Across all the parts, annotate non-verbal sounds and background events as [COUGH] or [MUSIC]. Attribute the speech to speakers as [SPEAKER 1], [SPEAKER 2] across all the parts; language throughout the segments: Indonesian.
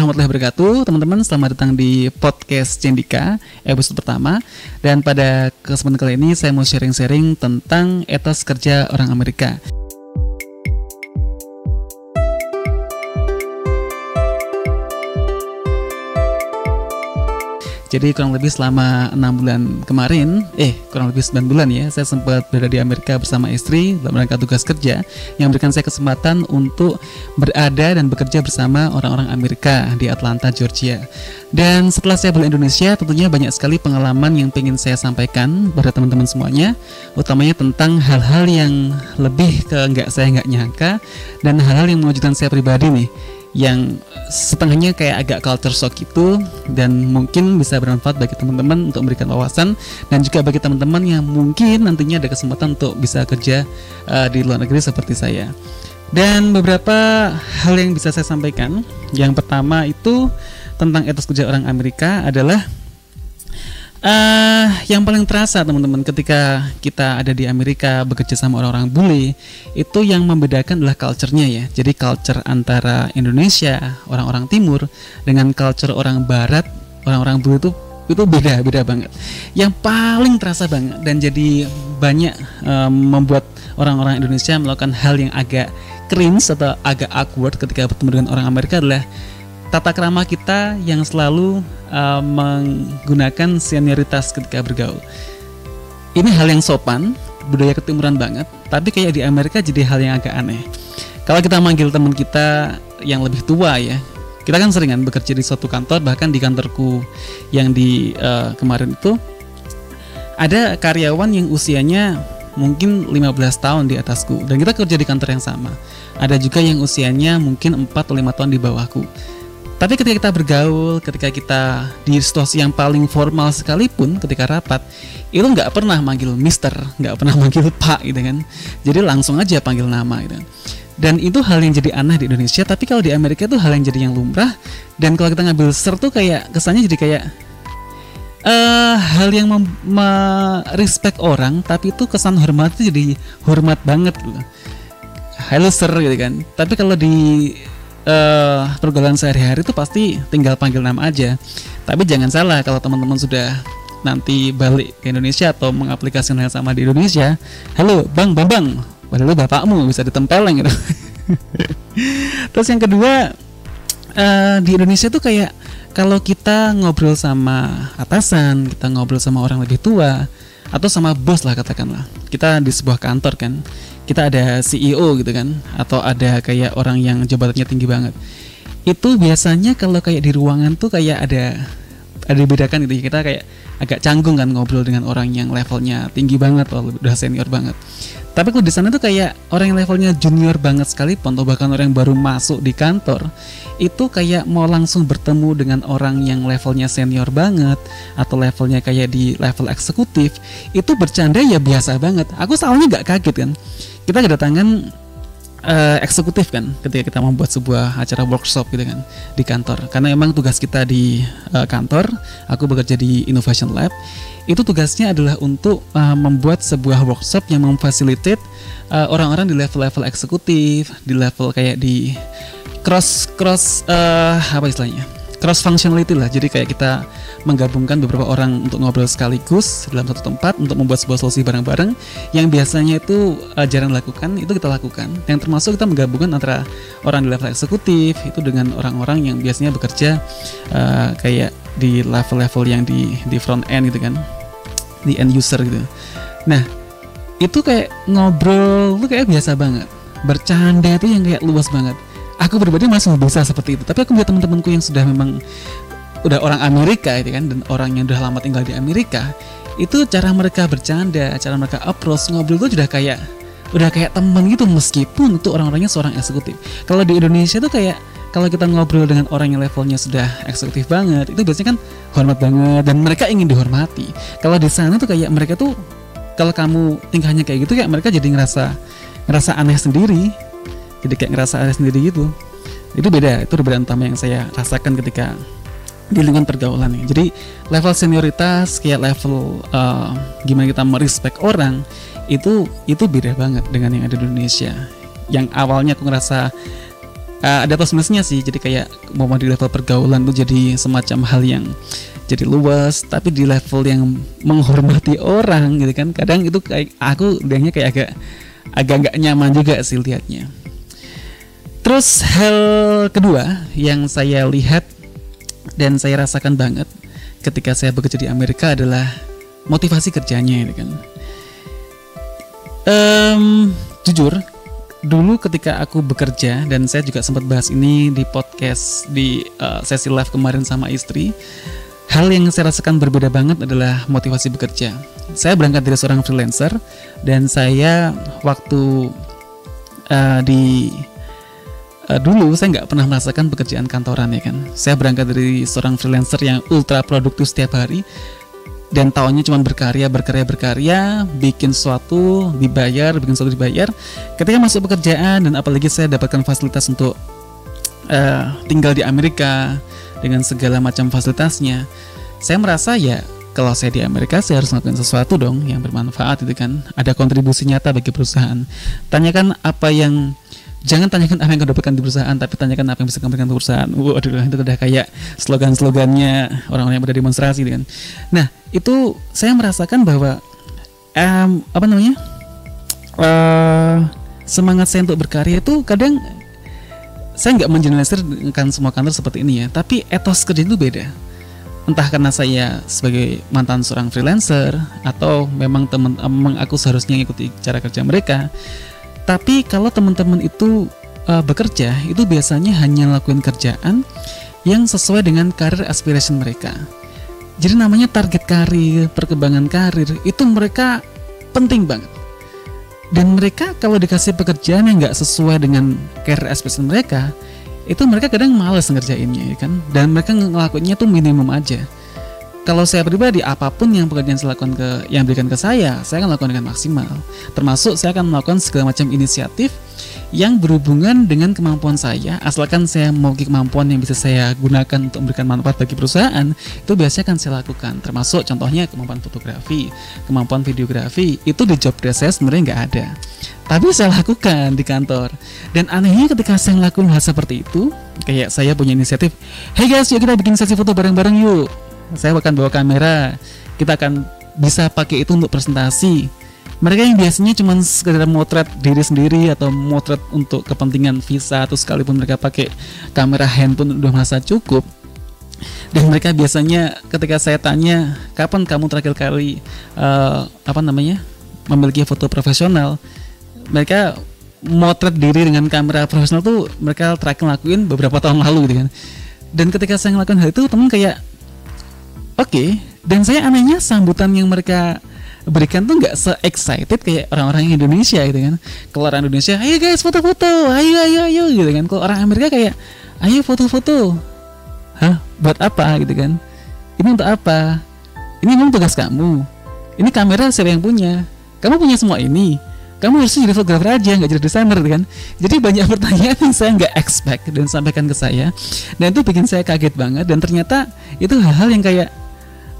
[SPEAKER 1] warahmatullahi wabarakatuh. Teman-teman selamat datang di podcast Cendika episode pertama. Dan pada kesempatan kali ini saya mau sharing-sharing tentang etos kerja orang Amerika Jadi kurang lebih selama enam bulan kemarin, eh kurang lebih 9 bulan ya, saya sempat berada di Amerika bersama istri dalam rangka tugas kerja yang memberikan saya kesempatan untuk berada dan bekerja bersama orang-orang Amerika di Atlanta, Georgia. Dan setelah saya balik Indonesia, tentunya banyak sekali pengalaman yang ingin saya sampaikan pada teman-teman semuanya, utamanya tentang hal-hal yang lebih ke nggak saya nggak nyangka dan hal-hal yang mengejutkan saya pribadi nih yang setengahnya kayak agak culture shock itu dan mungkin bisa bermanfaat bagi teman-teman untuk memberikan wawasan dan juga bagi teman-teman yang mungkin nantinya ada kesempatan untuk bisa kerja uh, di luar negeri seperti saya. Dan beberapa hal yang bisa saya sampaikan, yang pertama itu tentang etos kerja orang Amerika adalah Uh, yang paling terasa teman-teman ketika kita ada di Amerika bekerja sama orang-orang bule itu yang membedakan adalah culture-nya ya. Jadi culture antara Indonesia, orang-orang timur dengan culture orang barat, orang-orang bule itu itu beda beda banget. Yang paling terasa banget dan jadi banyak um, membuat orang-orang Indonesia melakukan hal yang agak cringe atau agak awkward ketika bertemu dengan orang Amerika adalah tata krama kita yang selalu uh, menggunakan senioritas ketika bergaul. Ini hal yang sopan, budaya ketimuran banget, tapi kayak di Amerika jadi hal yang agak aneh. Kalau kita manggil teman kita yang lebih tua ya, kita kan seringan bekerja di suatu kantor, bahkan di kantorku yang di uh, kemarin itu ada karyawan yang usianya mungkin 15 tahun di atasku dan kita kerja di kantor yang sama. Ada juga yang usianya mungkin 4 atau 5 tahun di bawahku tapi ketika kita bergaul, ketika kita di situasi yang paling formal sekalipun, ketika rapat, itu nggak pernah manggil Mister, nggak pernah [LAUGHS] manggil Pak gitu kan. Jadi langsung aja panggil nama gitu. Dan itu hal yang jadi aneh di Indonesia, tapi kalau di Amerika itu hal yang jadi yang lumrah. Dan kalau kita ngambil sir tuh kayak kesannya jadi kayak uh, hal yang respect orang, tapi itu kesan hormat itu jadi hormat banget gitu. Halo sir gitu kan. Tapi kalau di uh, pergaulan sehari-hari itu pasti tinggal panggil nama aja. Tapi jangan salah kalau teman-teman sudah nanti balik ke Indonesia atau mengaplikasikan hal sama di Indonesia, halo Bang Bambang, padahal bapakmu bisa ditempeleng gitu. [LAUGHS] Terus yang kedua uh, di Indonesia tuh kayak kalau kita ngobrol sama atasan, kita ngobrol sama orang lebih tua atau sama bos lah katakanlah. Kita di sebuah kantor kan kita ada CEO gitu kan atau ada kayak orang yang jabatannya tinggi banget. Itu biasanya kalau kayak di ruangan tuh kayak ada ada dibedakan gitu. Kita kayak agak canggung kan ngobrol dengan orang yang levelnya tinggi banget atau udah senior banget. Tapi kalau di sana tuh kayak orang yang levelnya junior banget sekali atau bahkan orang yang baru masuk di kantor itu kayak mau langsung bertemu dengan orang yang levelnya senior banget atau levelnya kayak di level eksekutif itu bercanda ya biasa banget. Aku soalnya nggak kaget kan kita kedatangan uh, eksekutif kan ketika kita membuat sebuah acara workshop gitu kan di kantor. Karena emang tugas kita di uh, kantor aku bekerja di Innovation Lab itu tugasnya adalah untuk uh, membuat sebuah workshop yang memfasilitate uh, orang-orang di level-level eksekutif di level kayak di cross cross uh, apa istilahnya cross functionality lah. Jadi kayak kita menggabungkan beberapa orang untuk ngobrol sekaligus dalam satu tempat untuk membuat sebuah solusi bareng-bareng yang biasanya itu uh, jarang dilakukan itu kita lakukan. Yang termasuk kita menggabungkan antara orang di level eksekutif itu dengan orang-orang yang biasanya bekerja uh, kayak di level-level yang di di front end gitu kan. Di end user gitu. Nah itu kayak ngobrol tuh kayak biasa banget. Bercanda tuh yang kayak luas banget aku pribadi masih bisa seperti itu tapi aku melihat teman-temanku yang sudah memang udah orang Amerika itu kan dan orang yang udah lama tinggal di Amerika itu cara mereka bercanda, cara mereka approach ngobrol itu sudah kayak udah kayak teman gitu meskipun itu orang-orangnya seorang eksekutif. Kalau di Indonesia tuh kayak kalau kita ngobrol dengan orang yang levelnya sudah eksekutif banget, itu biasanya kan hormat banget dan mereka ingin dihormati. Kalau di sana tuh kayak mereka tuh kalau kamu tingkahnya kayak gitu kayak mereka jadi ngerasa ngerasa aneh sendiri. Jadi kayak ngerasa aneh sendiri gitu. Itu beda, itu perbedaan utama yang saya rasakan ketika di lingkungan pergaulan nih. Jadi level senioritas kayak level uh, gimana kita merespek orang itu itu beda banget dengan yang ada di Indonesia. Yang awalnya aku ngerasa uh, ada plus minusnya sih jadi kayak mau di level pergaulan tuh jadi semacam hal yang jadi luas tapi di level yang menghormati orang gitu kan kadang itu kayak aku lihatnya kayak agak agak nggak nyaman juga sih lihatnya terus hal kedua yang saya lihat dan saya rasakan banget ketika saya bekerja di Amerika adalah motivasi kerjanya gitu kan. Um, jujur dulu ketika aku bekerja dan saya juga sempat bahas ini di podcast di uh, sesi live kemarin sama istri hal yang saya rasakan berbeda banget adalah motivasi bekerja. Saya berangkat dari seorang freelancer dan saya waktu uh, di uh, dulu saya nggak pernah merasakan pekerjaan kantoran ya kan? Saya berangkat dari seorang freelancer yang ultra produktif setiap hari dan tahunnya cuma berkarya berkarya berkarya bikin sesuatu dibayar bikin sesuatu dibayar. Ketika masuk pekerjaan dan apalagi saya dapatkan fasilitas untuk uh, tinggal di Amerika dengan segala macam fasilitasnya saya merasa ya kalau saya di Amerika saya harus melakukan sesuatu dong yang bermanfaat itu kan? Ada kontribusi nyata bagi perusahaan. Tanyakan apa yang jangan tanyakan apa yang kau dapatkan di perusahaan tapi tanyakan apa yang bisa kamu berikan di perusahaan. Waduh itu udah kayak slogan-slogannya orang-orang yang berdemonstrasi kan. Nah itu saya merasakan bahwa um, apa namanya uh, semangat saya untuk berkarya itu kadang saya nggak menjelaskan semua kantor seperti ini ya tapi etos kerja itu beda. Entah karena saya sebagai mantan seorang freelancer atau memang teman memang aku seharusnya mengikuti cara kerja mereka tapi kalau teman-teman itu uh, bekerja, itu biasanya hanya lakuin kerjaan yang sesuai dengan karir aspiration mereka. Jadi namanya target karir, perkembangan karir itu mereka penting banget. Dan mereka kalau dikasih pekerjaan yang nggak sesuai dengan karir aspiration mereka, itu mereka kadang males ngerjainnya, ya kan? Dan mereka ngelakuinnya tuh minimum aja kalau saya pribadi apa pun yang pekerjaan saya lakukan ke yang berikan ke saya, saya akan lakukan dengan maksimal. Termasuk saya akan melakukan segala macam inisiatif yang berhubungan dengan kemampuan saya, asalkan saya memiliki kemampuan yang bisa saya gunakan untuk memberikan manfaat bagi perusahaan, itu biasanya akan saya lakukan. Termasuk contohnya kemampuan fotografi, kemampuan videografi, itu di job desk saya sebenarnya nggak ada. Tapi saya lakukan di kantor. Dan anehnya ketika saya melakukan hal seperti itu, kayak saya punya inisiatif, hey guys, yuk kita bikin sesi foto bareng-bareng yuk saya akan bawa kamera. Kita akan bisa pakai itu untuk presentasi. Mereka yang biasanya cuma sekedar motret diri sendiri atau motret untuk kepentingan visa atau sekalipun mereka pakai kamera handphone udah merasa cukup. Dan mereka biasanya ketika saya tanya kapan kamu terakhir kali uh, apa namanya memiliki foto profesional? Mereka motret diri dengan kamera profesional tuh mereka terakhir lakuin beberapa tahun lalu gitu kan. Dan ketika saya ngelakuin hal itu teman kayak Oke, okay. dan saya anehnya sambutan yang mereka berikan tuh nggak se excited kayak orang-orang Indonesia gitu kan. Kalau orang Indonesia, ayo guys foto-foto, ayo ayo ayo gitu kan. Kalau orang Amerika kayak, ayo foto-foto. Hah, buat apa gitu kan? Ini untuk apa? Ini memang tugas kamu. Ini kamera siapa yang punya? Kamu punya semua ini kamu harusnya jadi fotografer aja nggak jadi desainer kan jadi banyak [LAUGHS] pertanyaan yang saya nggak expect dan sampaikan ke saya dan itu bikin saya kaget banget dan ternyata itu hal-hal yang kayak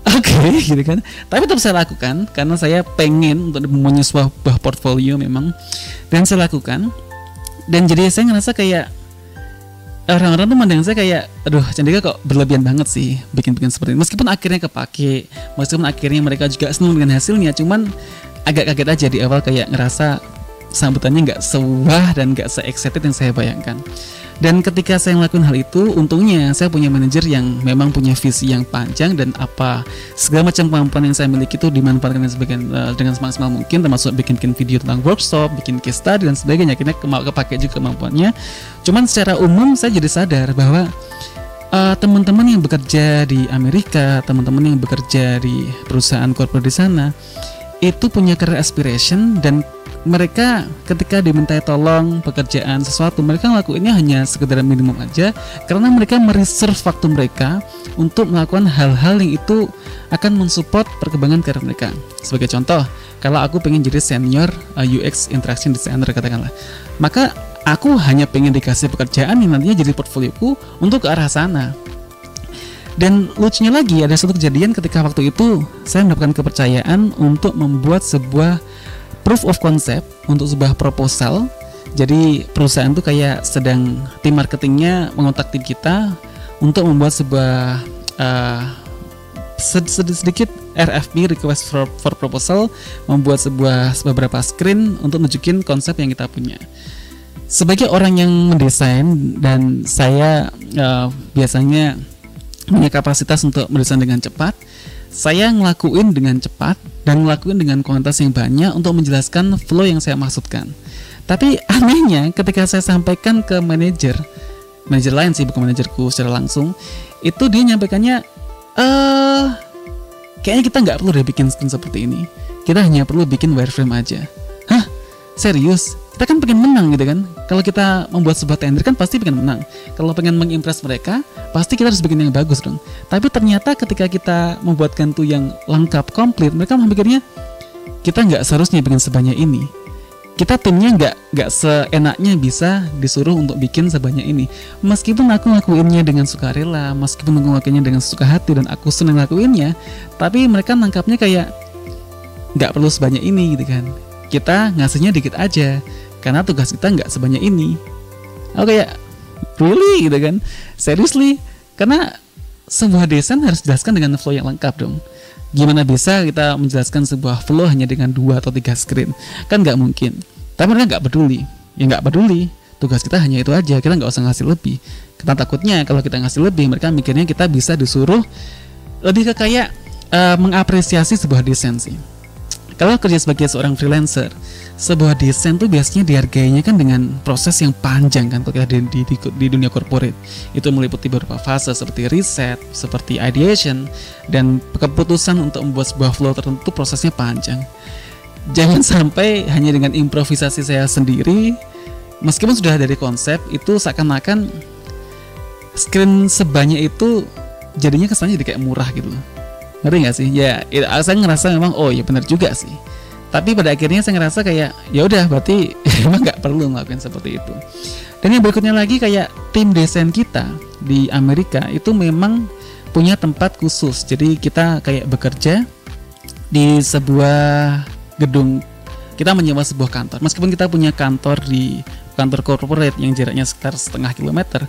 [SPEAKER 1] [LAUGHS] Oke, okay, gitu kan. Tapi tetap saya lakukan karena saya pengen untuk mempunyai sebuah portfolio memang dan saya lakukan. Dan jadi saya ngerasa kayak orang-orang tuh mandang saya kayak, aduh, Candika kok berlebihan banget sih bikin-bikin seperti ini. Meskipun akhirnya kepake, meskipun akhirnya mereka juga senang dengan hasilnya, cuman agak kaget aja di awal kayak ngerasa sambutannya nggak sewah dan nggak se-excited yang saya bayangkan. Dan ketika saya melakukan hal itu, untungnya saya punya manajer yang memang punya visi yang panjang dan apa segala macam kemampuan yang saya miliki itu dimanfaatkan dengan, sebagian, uh, dengan semaksimal mungkin, termasuk bikin-bikin video tentang workshop, bikin case study dan sebagainya. Akhirnya kepake juga kemampuannya. Cuman secara umum saya jadi sadar bahwa uh, teman-teman yang bekerja di Amerika, teman-teman yang bekerja di perusahaan korporat di sana, itu punya career aspiration dan mereka ketika dimintai tolong pekerjaan sesuatu mereka ngelakuinnya hanya sekedar minimum aja karena mereka mereserve waktu mereka untuk melakukan hal-hal yang itu akan mensupport perkembangan karir mereka. Sebagai contoh kalau aku pengen jadi senior uh, UX interaction designer katakanlah maka aku hanya pengen dikasih pekerjaan yang nantinya jadi portfolioku untuk ke arah sana. Dan lucunya lagi ada satu kejadian ketika waktu itu saya mendapatkan kepercayaan untuk membuat sebuah proof of concept untuk sebuah proposal Jadi perusahaan tuh kayak sedang tim marketingnya mengontak tim kita untuk membuat sebuah uh, sedikit RFP request for, for proposal membuat sebuah beberapa screen untuk nunjukin konsep yang kita punya. Sebagai orang yang mendesain dan saya uh, biasanya punya kapasitas untuk mendesain dengan cepat, saya ngelakuin dengan cepat dan ngelakuin dengan kuantitas yang banyak untuk menjelaskan flow yang saya maksudkan. Tapi [LAUGHS] anehnya ketika saya sampaikan ke manajer, manajer lain sih bukan manajerku secara langsung, itu dia nyampaikannya, eh, kayaknya kita nggak perlu deh bikin screen seperti ini. Kita hanya perlu bikin wireframe aja. Hah? Serius? Kita kan pengen menang gitu kan? Kalau kita membuat sebuah tender kan pasti pengen menang. Kalau pengen mengimpress mereka, pasti kita harus bikin yang bagus dong. Tapi ternyata ketika kita membuatkan tuh yang lengkap, komplit, mereka memikirnya kita nggak seharusnya bikin sebanyak ini kita timnya nggak nggak seenaknya bisa disuruh untuk bikin sebanyak ini meskipun aku ngelakuinnya dengan sukarela meskipun aku ngelakuinnya dengan suka hati dan aku senang ngelakuinnya tapi mereka nangkapnya kayak nggak perlu sebanyak ini gitu kan kita ngasihnya dikit aja karena tugas kita nggak sebanyak ini. Aku kayak really? Gitu kan. Seriously? Karena sebuah desain harus dijelaskan dengan flow yang lengkap dong. Gimana bisa kita menjelaskan sebuah flow hanya dengan dua atau tiga screen? Kan nggak mungkin. Tapi mereka nggak peduli. Ya nggak peduli. Tugas kita hanya itu aja. Kita nggak usah ngasih lebih. Kita takutnya kalau kita ngasih lebih mereka mikirnya kita bisa disuruh lebih ke kayak uh, mengapresiasi sebuah desain sih kalau kerja sebagai seorang freelancer sebuah desain tuh biasanya dihargainya kan dengan proses yang panjang kan kalau kita di, di, di, di dunia corporate itu meliputi beberapa fase seperti riset, seperti ideation dan keputusan untuk membuat sebuah flow tertentu prosesnya panjang. Jangan sampai hanya dengan improvisasi saya sendiri meskipun sudah dari konsep itu seakan-akan screen sebanyak itu jadinya kesannya jadi kayak murah gitu loh. Ngerti gak sih? Ya, saya ngerasa memang oh ya benar juga sih. Tapi pada akhirnya saya ngerasa kayak ya udah berarti [LAUGHS] emang nggak perlu ngelakuin seperti itu. Dan yang berikutnya lagi kayak tim desain kita di Amerika itu memang punya tempat khusus. Jadi kita kayak bekerja di sebuah gedung. Kita menyewa sebuah kantor. Meskipun kita punya kantor di kantor corporate yang jaraknya sekitar setengah kilometer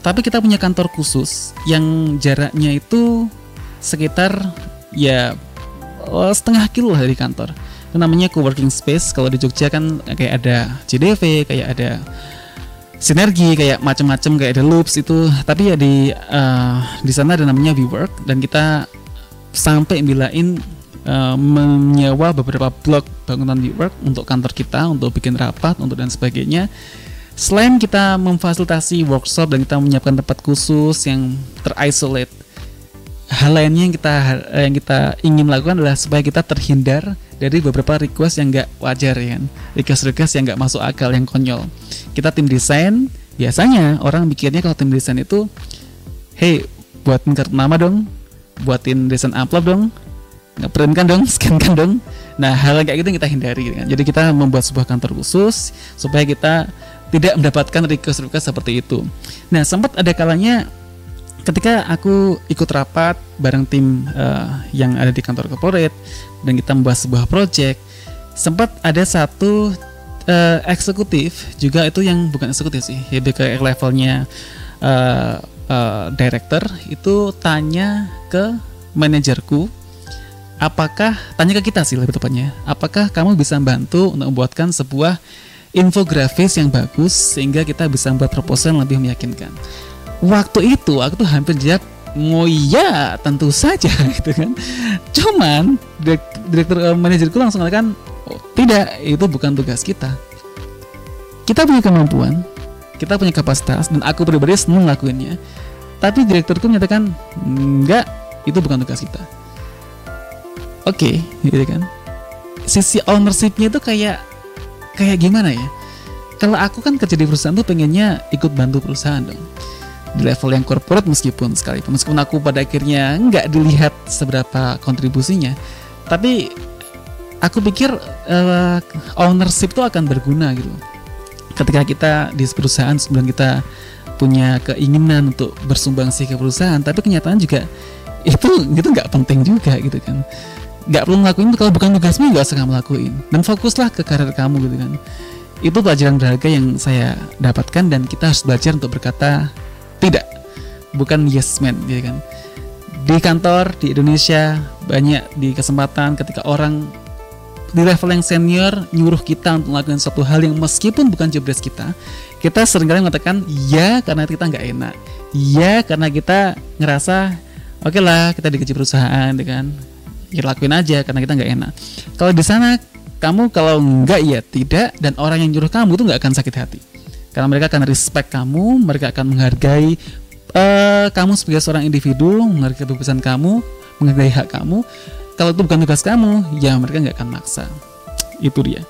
[SPEAKER 1] tapi kita punya kantor khusus yang jaraknya itu sekitar ya oh, setengah kilo dari kantor. Itu namanya co-working space. Kalau di Jogja kan kayak ada JDV kayak ada sinergi kayak macam-macam kayak ada loops itu. Tapi ya di uh, di sana ada namanya WeWork. Dan kita sampai bilain uh, menyewa beberapa blok bangunan WeWork untuk kantor kita untuk bikin rapat untuk dan sebagainya. Selain kita memfasilitasi workshop dan kita menyiapkan tempat khusus yang terisolate hal lainnya yang kita yang kita ingin lakukan adalah supaya kita terhindar dari beberapa request yang nggak wajar ya kan? Request-request yang nggak masuk akal yang konyol. Kita tim desain biasanya orang mikirnya kalau tim desain itu hey buatin kartu nama dong buatin desain amplop dong ngeprint kan dong [LAUGHS] scan kan dong. Nah hal kayak gitu yang kita hindari gitu kan? Jadi kita membuat sebuah kantor khusus supaya kita tidak mendapatkan request-request seperti itu. Nah sempat ada kalanya ketika aku ikut rapat bareng tim uh, yang ada di kantor corporate dan kita membahas sebuah project sempat ada satu uh, eksekutif juga itu yang bukan eksekutif sih lebih ke levelnya uh, uh, director itu tanya ke manajerku apakah tanya ke kita sih lebih tepatnya apakah kamu bisa bantu untuk membuatkan sebuah infografis yang bagus sehingga kita bisa membuat proposal yang lebih meyakinkan waktu itu aku tuh hampir jawab oh iya tentu saja [LAUGHS] gitu kan. Cuman direktur uh, manajerku langsung mengatakan oh, tidak itu bukan tugas kita. Kita punya kemampuan kita punya kapasitas dan aku pribadi senang ngelakuinnya. Tapi direkturku menyatakan enggak itu bukan tugas kita. Oke okay, gitu kan. Sisi ownershipnya itu kayak kayak gimana ya? Kalau aku kan kerja di perusahaan tuh pengennya ikut bantu perusahaan dong di level yang corporate meskipun sekalipun meskipun aku pada akhirnya nggak dilihat seberapa kontribusinya. Tapi aku pikir uh, ownership itu akan berguna gitu. Ketika kita di perusahaan sebelum kita punya keinginan untuk bersumbang sih ke perusahaan tapi kenyataan juga itu itu nggak penting juga gitu kan. Nggak perlu ngelakuin kalau bukan tugasmu nggak usah kamu lakuin. Dan fokuslah ke karir kamu gitu kan. Itu pelajaran berharga yang saya dapatkan dan kita harus belajar untuk berkata tidak. Bukan yes man gitu kan. Di kantor di Indonesia banyak di kesempatan ketika orang di level yang senior nyuruh kita untuk melakukan suatu hal yang meskipun bukan job desk kita kita sering kali mengatakan ya karena kita nggak enak. Ya karena kita ngerasa oke okay lah kita digaji perusahaan kan. Ya lakuin aja karena kita nggak enak. Kalau di sana kamu kalau enggak ya tidak. Dan orang yang nyuruh kamu itu nggak akan sakit hati karena mereka akan respect kamu mereka akan menghargai uh, kamu sebagai seorang individu menghargai keputusan kamu menghargai hak kamu. Kalau itu bukan tugas kamu ya mereka nggak akan maksa. Itu dia.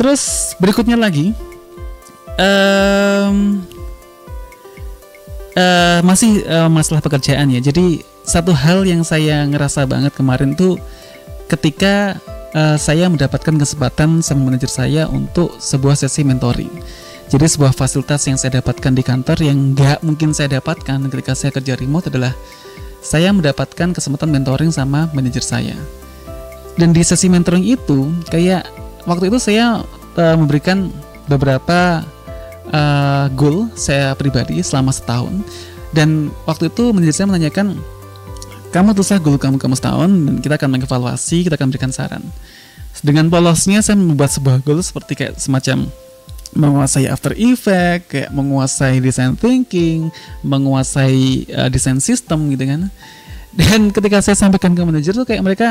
[SPEAKER 1] Terus berikutnya lagi um, uh, masih uh, masalah pekerjaan ya. Jadi satu hal yang saya ngerasa banget kemarin tuh ketika uh, saya mendapatkan kesempatan sama manajer saya untuk sebuah sesi mentoring. Jadi sebuah fasilitas yang saya dapatkan di kantor yang nggak mungkin saya dapatkan ketika saya kerja remote adalah saya mendapatkan kesempatan mentoring sama manajer saya. Dan di sesi mentoring itu kayak waktu itu saya uh, memberikan beberapa uh, goal saya pribadi selama setahun dan waktu itu manajer saya menanyakan kamu tulislah goal kamu kamu setahun dan kita akan mengevaluasi, kita akan berikan saran. Dengan polosnya saya membuat sebuah goal seperti kayak semacam menguasai After Effect, kayak menguasai design thinking, menguasai uh, design system gitu kan. Dan ketika saya sampaikan ke manajer tuh kayak mereka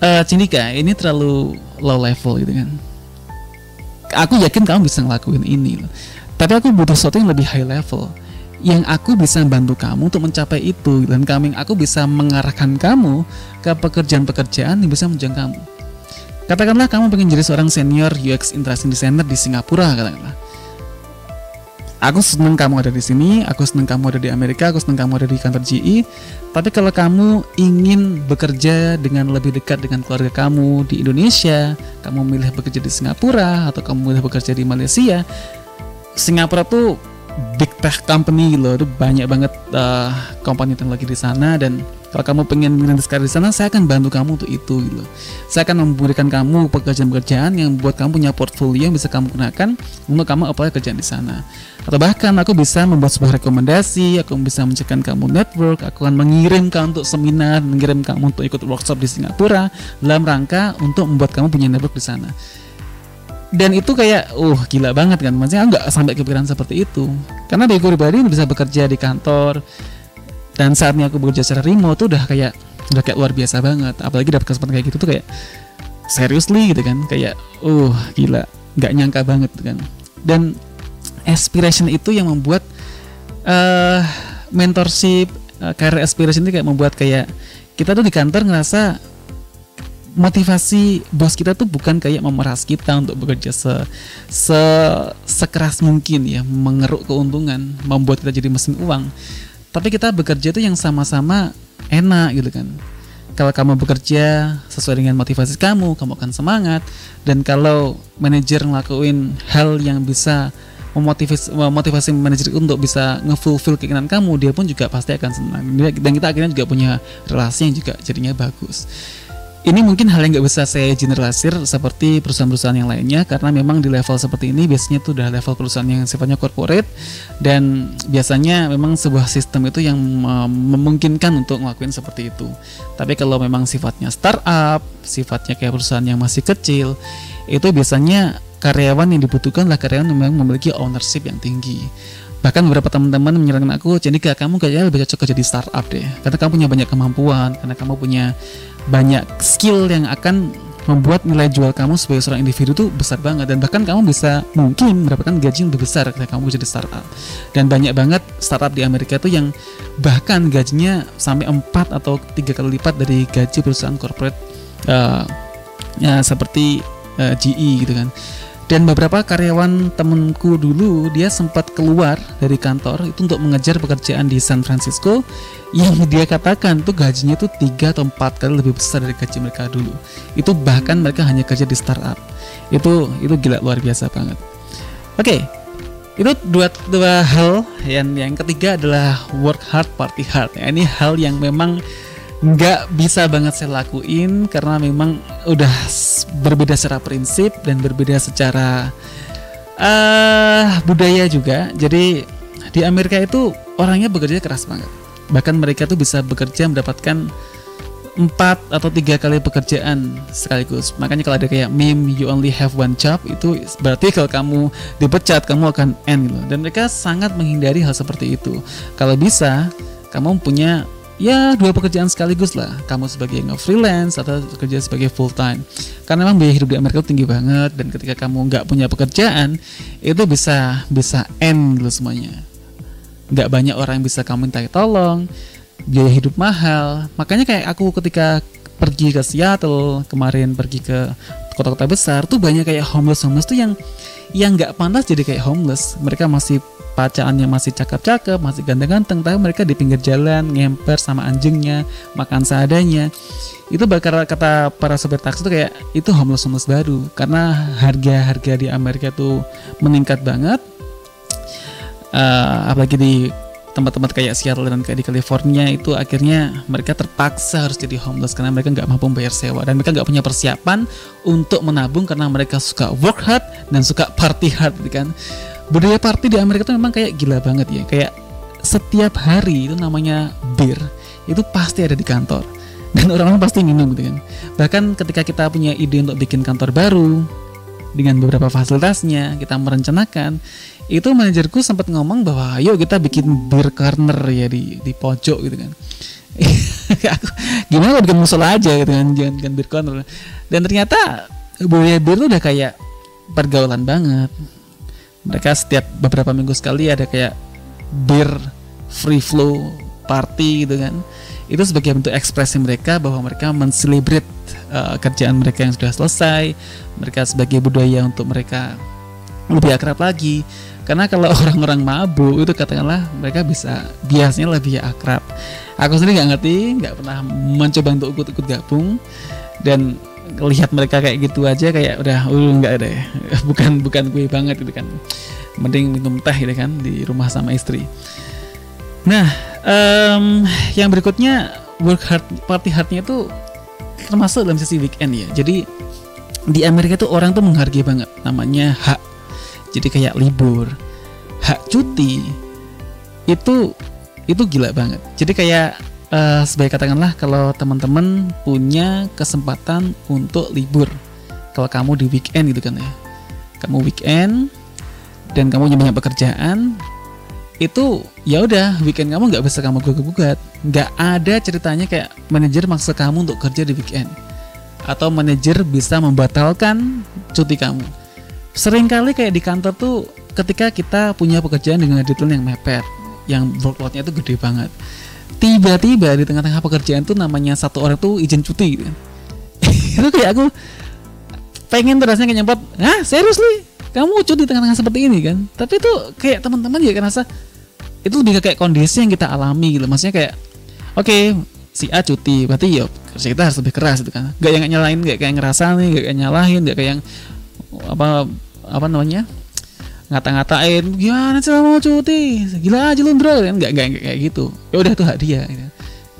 [SPEAKER 1] uh, Cindika ini terlalu low level gitu kan. Aku yakin kamu bisa ngelakuin ini. Tapi aku butuh sesuatu yang lebih high level yang aku bisa bantu kamu untuk mencapai itu dan kami aku bisa mengarahkan kamu ke pekerjaan-pekerjaan yang bisa menjang kamu. Katakanlah kamu pengen jadi seorang senior UX interaction designer di Singapura katakanlah. Aku seneng kamu ada di sini, aku seneng kamu ada di Amerika, aku seneng kamu ada di kantor GE. Tapi kalau kamu ingin bekerja dengan lebih dekat dengan keluarga kamu di Indonesia, kamu milih bekerja di Singapura atau kamu milih bekerja di Malaysia, Singapura tuh big tech company loh itu banyak banget uh, company teknologi di sana dan kalau kamu pengen merintis karir di sana saya akan bantu kamu untuk itu gitu. Saya akan memberikan kamu pekerjaan-pekerjaan yang buat kamu punya portfolio yang bisa kamu gunakan untuk kamu apply kerjaan di sana. Atau bahkan aku bisa membuat sebuah rekomendasi aku bisa menciptakan kamu network aku akan mengirim kamu untuk seminar mengirim kamu untuk ikut workshop di Singapura dalam rangka untuk membuat kamu punya network di sana. Dan itu kayak uh gila banget kan? Maksudnya nggak sampai kepikiran seperti itu. Karena di pribadi bisa bekerja di kantor dan saatnya aku bekerja secara remote tuh udah kayak udah kayak luar biasa banget. Apalagi dapat kesempatan kayak gitu tuh kayak seriously gitu kan. Kayak uh gila nggak nyangka banget kan. Dan aspiration itu yang membuat uh, mentorship uh, career aspiration itu kayak membuat kayak kita tuh di kantor ngerasa motivasi bos kita tuh bukan kayak memeras kita untuk bekerja se, se sekeras mungkin ya mengeruk keuntungan membuat kita jadi mesin uang tapi kita bekerja itu yang sama-sama enak gitu kan. Kalau kamu bekerja sesuai dengan motivasi kamu kamu akan semangat. Dan kalau manajer ngelakuin hal yang bisa memotivasi memotivasi manajer untuk bisa ngefulfill keinginan kamu dia pun juga pasti akan senang. Dan kita akhirnya juga punya relasi yang juga jadinya bagus ini mungkin hal yang nggak bisa saya generalisir seperti perusahaan-perusahaan yang lainnya karena memang di level seperti ini biasanya itu udah level perusahaan yang sifatnya corporate dan biasanya memang sebuah sistem itu yang memungkinkan untuk ngelakuin seperti itu. Tapi kalau memang sifatnya startup, sifatnya kayak perusahaan yang masih kecil, itu biasanya karyawan yang dibutuhkan adalah karyawan yang memang memiliki ownership yang tinggi bahkan beberapa teman-teman menyarankan aku jadi kamu kayaknya lebih cocok jadi startup deh. Karena kamu punya banyak kemampuan karena kamu punya banyak skill yang akan membuat nilai jual kamu sebagai seorang individu itu besar banget. Dan bahkan kamu bisa mungkin mendapatkan gaji yang lebih besar ketika kamu jadi startup. Dan banyak banget startup di Amerika itu yang bahkan gajinya sampai 4 atau tiga kali lipat dari gaji perusahaan corporate uh, ya seperti uh, eh, GE gitu kan dan beberapa karyawan temenku dulu dia sempat keluar dari kantor itu untuk mengejar pekerjaan di San Francisco. Yang dia katakan itu gajinya itu tiga atau empat kali lebih besar dari gaji mereka dulu. Itu bahkan mereka hanya kerja di startup. Itu itu gila luar biasa banget. Oke okay, itu dua dua hal. Yang yang ketiga adalah work hard party hard. Ya, ini hal yang memang nggak bisa banget saya lakuin karena memang udah berbeda secara prinsip dan berbeda secara uh, budaya juga. Jadi di Amerika itu orangnya bekerja keras banget. Bahkan mereka tuh bisa bekerja mendapatkan empat atau tiga kali pekerjaan sekaligus. Makanya kalau ada kayak meme you only have one job itu berarti kalau kamu dipecat kamu akan end gitu. Dan mereka sangat menghindari hal seperti itu. Kalau bisa kamu punya ya dua pekerjaan sekaligus lah. Kamu sebagai nge-freelance atau kerja sebagai full time. Karena memang biaya hidup di Amerika tinggi banget dan ketika kamu nggak punya pekerjaan itu bisa bisa end gitu semuanya. Nggak banyak orang yang bisa kamu minta tolong biaya hidup mahal. Makanya kayak aku ketika pergi ke Seattle kemarin pergi ke kota-kota besar tuh banyak kayak homeless homeless tuh yang yang nggak pantas jadi kayak homeless. Mereka masih pacaannya masih cakep-cakep, masih ganteng-ganteng, tapi mereka di pinggir jalan ngemper sama anjingnya, makan seadanya. Itu bakal kata para sopir taksi tuh kayak itu homeless homeless baru karena harga-harga di Amerika tuh meningkat banget. Uh, apalagi di tempat-tempat kayak Seattle dan kayak di California itu akhirnya mereka terpaksa harus jadi homeless karena mereka nggak mampu bayar sewa dan mereka nggak punya persiapan untuk menabung karena mereka suka work hard dan suka party hard kan budaya party di Amerika itu memang kayak gila banget ya. Kayak setiap hari itu namanya beer itu pasti ada di kantor. [LAUGHS] Dan orang-orang pasti minum gitu kan. Bahkan ketika kita punya ide untuk bikin kantor baru dengan beberapa fasilitasnya kita merencanakan itu manajerku sempat ngomong bahwa ayo kita bikin beer corner ya di di pojok gitu kan. [LAUGHS] Gimana bikin musola aja gitu kan jangan kan beer corner. Dan ternyata budaya beer itu udah kayak pergaulan banget mereka setiap beberapa minggu sekali ada kayak beer free flow party gitu kan. Itu sebagai bentuk ekspresi mereka bahwa mereka menselebrate uh, kerjaan mereka yang sudah selesai mereka sebagai budaya untuk mereka lebih akrab lagi. Karena kalau [LAUGHS] orang-orang mabuk itu katakanlah mereka bisa biasanya lebih akrab. Aku sendiri nggak ngerti nggak pernah mencoba untuk ikut-ikut gabung. Dan lihat mereka kayak gitu aja kayak udah uh nggak deh. [LAUGHS] Bukan bukan gue banget gitu kan. Mending minum teh gitu kan di rumah sama istri. Nah um, yang berikutnya work hard party hardnya itu termasuk dalam sesi weekend ya. Jadi di Amerika tuh orang tuh menghargai banget namanya hak. Jadi kayak libur hak cuti itu itu gila banget. Jadi kayak uh, sebagai katakanlah kalau teman-teman punya kesempatan untuk libur. Kalau kamu di weekend gitu kan ya. Kamu weekend dan kamu punya banyak pekerjaan itu ya udah weekend kamu nggak bisa kamu gugat-gugat. Nggak ada ceritanya kayak manajer maksa kamu untuk kerja di weekend. Atau manajer bisa membatalkan cuti kamu. Seringkali kayak di kantor tuh ketika kita punya pekerjaan dengan deadline yang mepet yang workloadnya itu gede banget tiba-tiba di tengah-tengah pekerjaan tuh namanya satu orang tuh izin cuti gitu. [LAUGHS] itu kayak aku pengen terasnya kayak nyempot ah serius nih kamu cuti tengah-tengah seperti ini kan? Tapi tuh kayak teman-teman ya ngerasa itu lebih kayak kondisi yang kita alami gitu. Maksudnya kayak oke okay, si A cuti berarti ya kerja kita harus lebih keras gitu kan. Gak yang nyalain gak kayak ngerasa nih gak kayak nyalahin gak kayak yang apa apa namanya ngata-ngatain gimana sih mau cuti? Gila aja lu bro. Kan nggak kayak gitu. Ya udah itu hak dia gitu.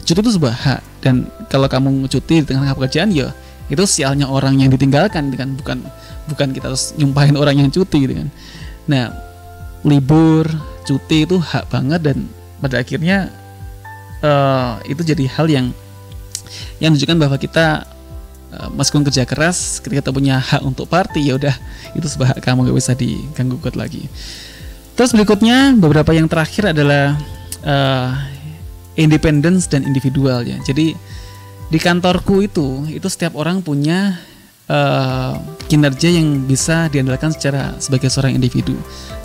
[SPEAKER 1] cuti itu sebuah hak dan kalau kamu cuti di tengah-tengah pekerjaan ya itu sialnya orang yang ditinggalkan gitu kan. Bukan bukan kita harus nyumpahin orang yang cuti gitu kan. Nah libur cuti itu hak banget dan pada akhirnya uh, itu jadi hal yang yang menunjukkan bahwa kita meskipun kerja keras ketika kita punya hak untuk party ya udah itu sebuah hak kamu gak bisa diganggu gugat lagi. Terus berikutnya beberapa yang terakhir adalah uh, independence dan individual ya. Jadi di kantorku itu itu setiap orang punya uh, kinerja yang bisa diandalkan secara sebagai seorang individu.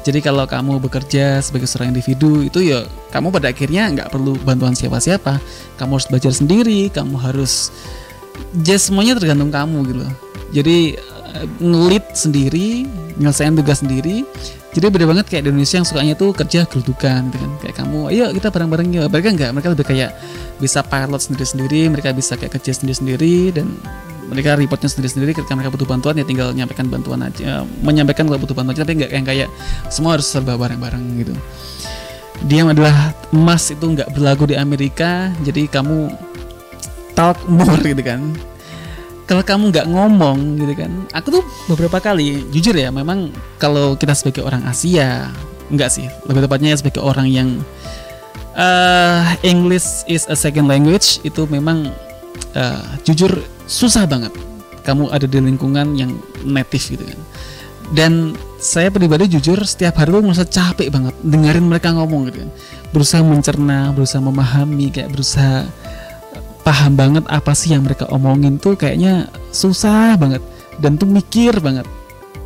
[SPEAKER 1] Jadi kalau kamu bekerja sebagai seorang individu itu ya kamu pada akhirnya nggak perlu bantuan siapa-siapa. Kamu harus belajar sendiri, kamu harus just semuanya tergantung kamu gitu. Jadi eh, ngelit sendiri, nyelesain tugas sendiri. Jadi beda banget kayak di Indonesia yang sukanya tuh kerja geludukan gitu kan. Kayak kamu, ayo kita bareng-bareng ya. Mereka enggak, mereka lebih kayak bisa pilot sendiri-sendiri, mereka bisa kayak kerja sendiri-sendiri dan mereka reportnya sendiri-sendiri ketika mereka butuh bantuan ya tinggal menyampaikan bantuan aja menyampaikan kalau butuh bantuan aja tapi nggak yang kayak semua harus serba bareng-bareng gitu dia adalah emas itu nggak berlagu di Amerika jadi kamu talk more gitu kan. Kalau kamu nggak ngomong gitu kan. Aku tuh beberapa kali jujur ya memang kalau kita sebagai orang Asia enggak sih. Lebih tepatnya sebagai orang yang uh, English is a second language itu memang uh, jujur susah banget kamu ada di lingkungan yang native gitu kan. Dan saya pribadi jujur setiap hari tuh merasa capek banget dengerin mereka ngomong gitu kan. Berusaha mencerna berusaha memahami kayak berusaha paham banget apa sih yang mereka omongin tuh kayaknya susah banget dan tuh mikir banget.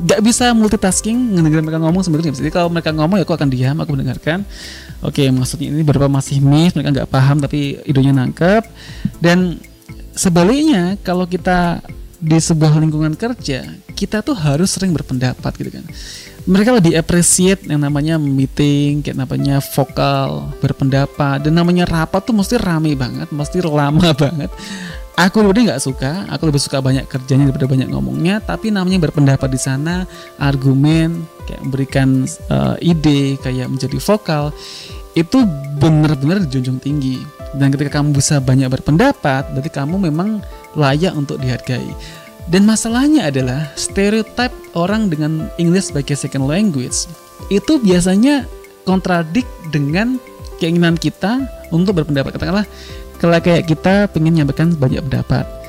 [SPEAKER 1] Gak bisa multitasking ngedengerin mereka ngomong sebenarnya. Jadi kalau mereka ngomong ya aku akan diam aku mendengarkan. Oke maksudnya ini berapa masih miss mereka nggak paham tapi idenya nangkep. Dan sebaliknya kalau kita di sebuah lingkungan kerja kita tuh harus sering berpendapat gitu kan mereka lebih appreciate yang namanya meeting, kayak namanya vokal, berpendapat, dan namanya rapat tuh mesti rame banget, mesti lama [LAUGHS] banget. Aku lebih nggak suka, aku lebih suka banyak kerjanya daripada banyak ngomongnya, tapi namanya berpendapat di sana, argumen, kayak memberikan uh, ide, kayak menjadi vokal, itu benar-benar dijunjung tinggi. Dan ketika kamu bisa banyak berpendapat, berarti kamu memang layak untuk dihargai. Dan masalahnya adalah stereotip orang dengan English sebagai second language itu biasanya kontradik dengan keinginan kita untuk berpendapat. Katakanlah kalau kayak kita pengen nyampaikan banyak pendapat.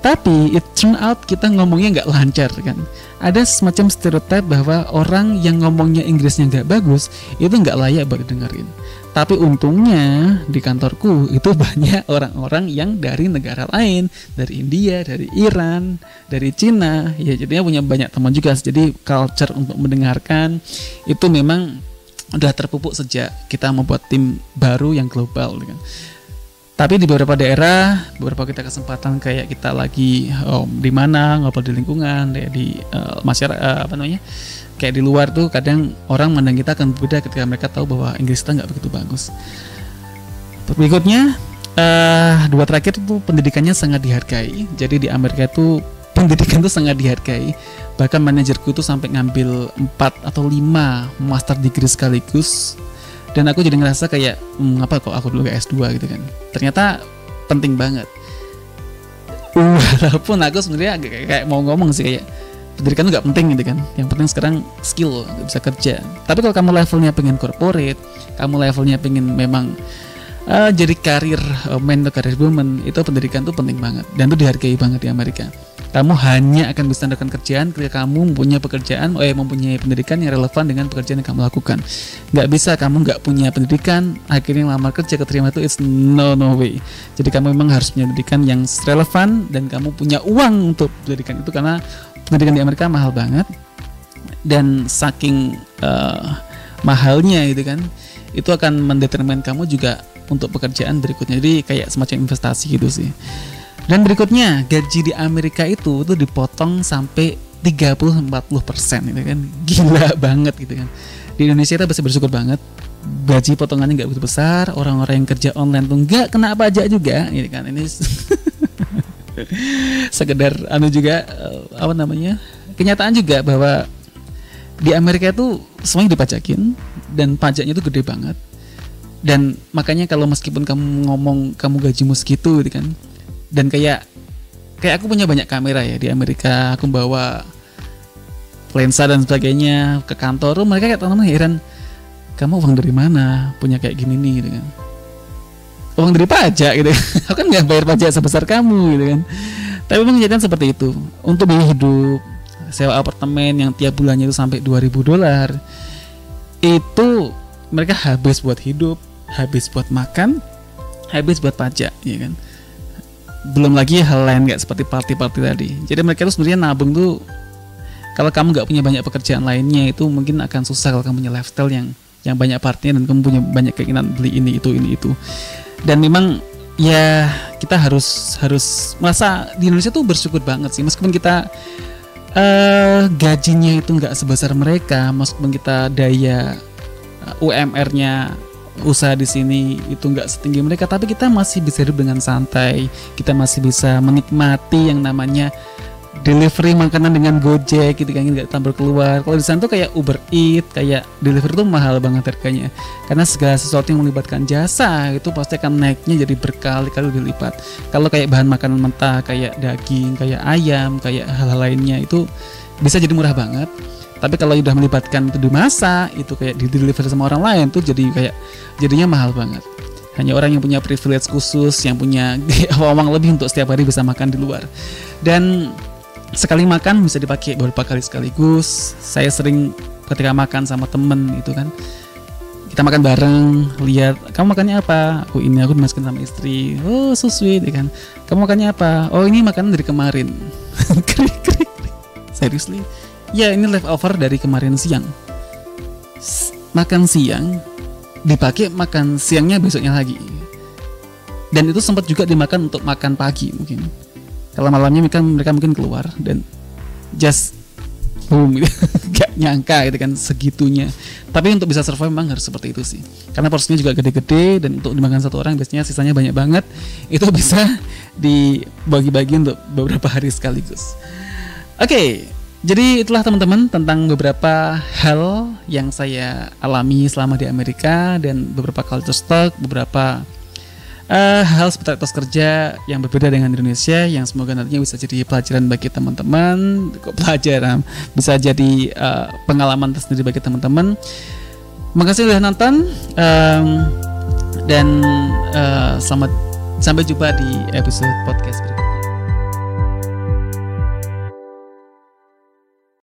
[SPEAKER 1] Tapi it turn out kita ngomongnya nggak lancar kan. Ada semacam stereotip bahwa orang yang ngomongnya Inggrisnya nggak bagus itu nggak layak buat dengerin. Tapi untungnya di kantorku itu [LAUGHS] banyak orang-orang yang dari negara lain, dari India, dari Iran, dari Cina. Ya jadinya punya banyak teman juga. Jadi culture untuk mendengarkan itu memang udah terpupuk sejak kita membuat tim baru yang global kan. Tapi di beberapa daerah, beberapa kita kesempatan kayak kita lagi oh, di mana ngobrol di lingkungan, di uh, masyarakat uh, apa namanya? kayak di luar tuh kadang orang mandang kita akan berbeda ketika mereka tahu bahwa Inggris kita nggak begitu bagus. Berikutnya uh, dua terakhir itu pendidikannya sangat dihargai. Jadi di Amerika itu pendidikan itu sangat dihargai. Bahkan manajerku itu sampai ngambil 4 atau 5 master degree sekaligus. Dan aku jadi ngerasa kayak hmm, apa kok aku dulu ke S2 gitu kan. Ternyata penting banget. Walaupun aku sebenarnya kayak, kayak mau ngomong sih kayak pendidikan itu gak penting gitu kan. Yang penting sekarang skill bisa kerja. Tapi kalau kamu levelnya pengen corporate kamu levelnya pengen memang uh, jadi karir uh, man atau karir woman itu pendidikan tuh penting banget. Dan itu dihargai banget di Amerika kamu hanya akan bisa mendapatkan kerjaan ketika kamu mempunyai pekerjaan eh mempunyai pendidikan yang relevan dengan pekerjaan yang kamu lakukan. Nggak bisa kamu nggak punya pendidikan akhirnya lamar kerja keterima itu it's no no way. Jadi kamu memang harus punya pendidikan yang relevan dan kamu punya uang untuk pendidikan itu karena pendidikan di Amerika mahal banget. Dan saking uh, mahalnya gitu kan itu akan mendeterminasi kamu juga untuk pekerjaan berikutnya. Jadi kayak semacam investasi gitu sih dan berikutnya gaji di Amerika itu tuh dipotong sampai 30-40 persen gitu kan. Gila [LAUGHS] banget gitu kan. Di Indonesia kita bisa bersyukur banget gaji potongannya nggak begitu besar orang-orang yang kerja online tuh nggak kena pajak juga gitu kan. Ini [LAUGHS] sekedar anu juga uh, apa namanya kenyataan juga bahwa di Amerika itu semuanya dipajakin dan pajaknya itu gede banget. Dan makanya kalau meskipun kamu ngomong kamu gajimu segitu gitu kan dan kayak kayak aku punya banyak kamera ya di Amerika. Aku bawa lensa dan sebagainya ke kantor. Mereka kayak teman-teman heran kamu uang dari mana? Punya kayak gini nih gitu kan. Uang dari pajak gitu [LAUGHS] aku kan nggak bayar pajak sebesar kamu gitu kan. Tapi memang kejadian seperti itu. Untuk biaya hidup sewa apartemen yang tiap bulannya itu sampai 2000 dolar itu mereka habis buat hidup habis buat makan habis buat pajak ya kan belum lagi hal lain nggak seperti party-party tadi. Jadi mereka itu sebenarnya nabung tuh kalau kamu nggak punya banyak pekerjaan lainnya itu mungkin akan susah kalau kamu punya lifestyle yang yang banyak partinya dan kamu punya banyak keinginan beli ini itu ini itu. Dan memang ya kita harus harus masa di Indonesia tuh bersyukur banget sih. Meskipun kita uh, gajinya itu nggak sebesar mereka meskipun kita daya eh, UMR-nya usaha di sini itu nggak setinggi mereka tapi kita masih bisa hidup dengan santai kita masih bisa menikmati yang namanya delivery makanan dengan Gojek gitu kan nggak tampil keluar. Kalau di sana tuh kayak Uber Eat, kayak delivery tuh mahal banget harganya. Karena segala sesuatu yang melibatkan jasa itu pasti akan naiknya jadi berkali-kali dilipat. Kalau kayak bahan makanan mentah kayak daging, kayak ayam, kayak hal-hal lainnya itu bisa jadi murah banget. Tapi kalau udah melibatkan itu masa, itu kayak di deliver sama orang lain tuh jadi kayak jadinya mahal banget. Hanya orang yang punya privilege khusus yang punya [LAUGHS] uang lebih untuk setiap hari bisa makan di luar. Dan sekali makan bisa dipakai beberapa kali sekaligus. Saya sering ketika makan sama temen itu kan kita makan bareng lihat kamu makannya apa? Aku ini aku dimasukin sama istri. Oh so sweet ya kan. Kamu makannya apa? Oh ini makanan dari kemarin. [LAUGHS] Seriously ya ini leftover dari kemarin siang. Makan siang dipakai makan siangnya besoknya lagi. Dan itu sempat juga dimakan untuk makan pagi mungkin. Kalau malamnya mereka mereka mungkin keluar dan just boom gitu [LAUGHS] gak nyangka gitu kan segitunya. Tapi untuk bisa survive memang harus seperti itu sih. Karena porsinya juga gede-gede dan untuk dimakan satu orang biasanya sisanya banyak banget. [LAUGHS] Itu bisa dibagi-bagi untuk beberapa hari sekaligus. Oke. okay, jadi itulah teman-teman tentang beberapa hal yang saya alami selama di Amerika dan beberapa culture shock beberapa uh, hal seputar etos kerja yang berbeda dengan Indonesia yang semoga nantinya bisa jadi pelajaran bagi teman-teman. Kok pelajaran? Bisa jadi uh, pengalaman tersendiri bagi teman-teman. Makasih sudah nonton um, dan uh, selamat sampai jumpa di episode podcast berikutnya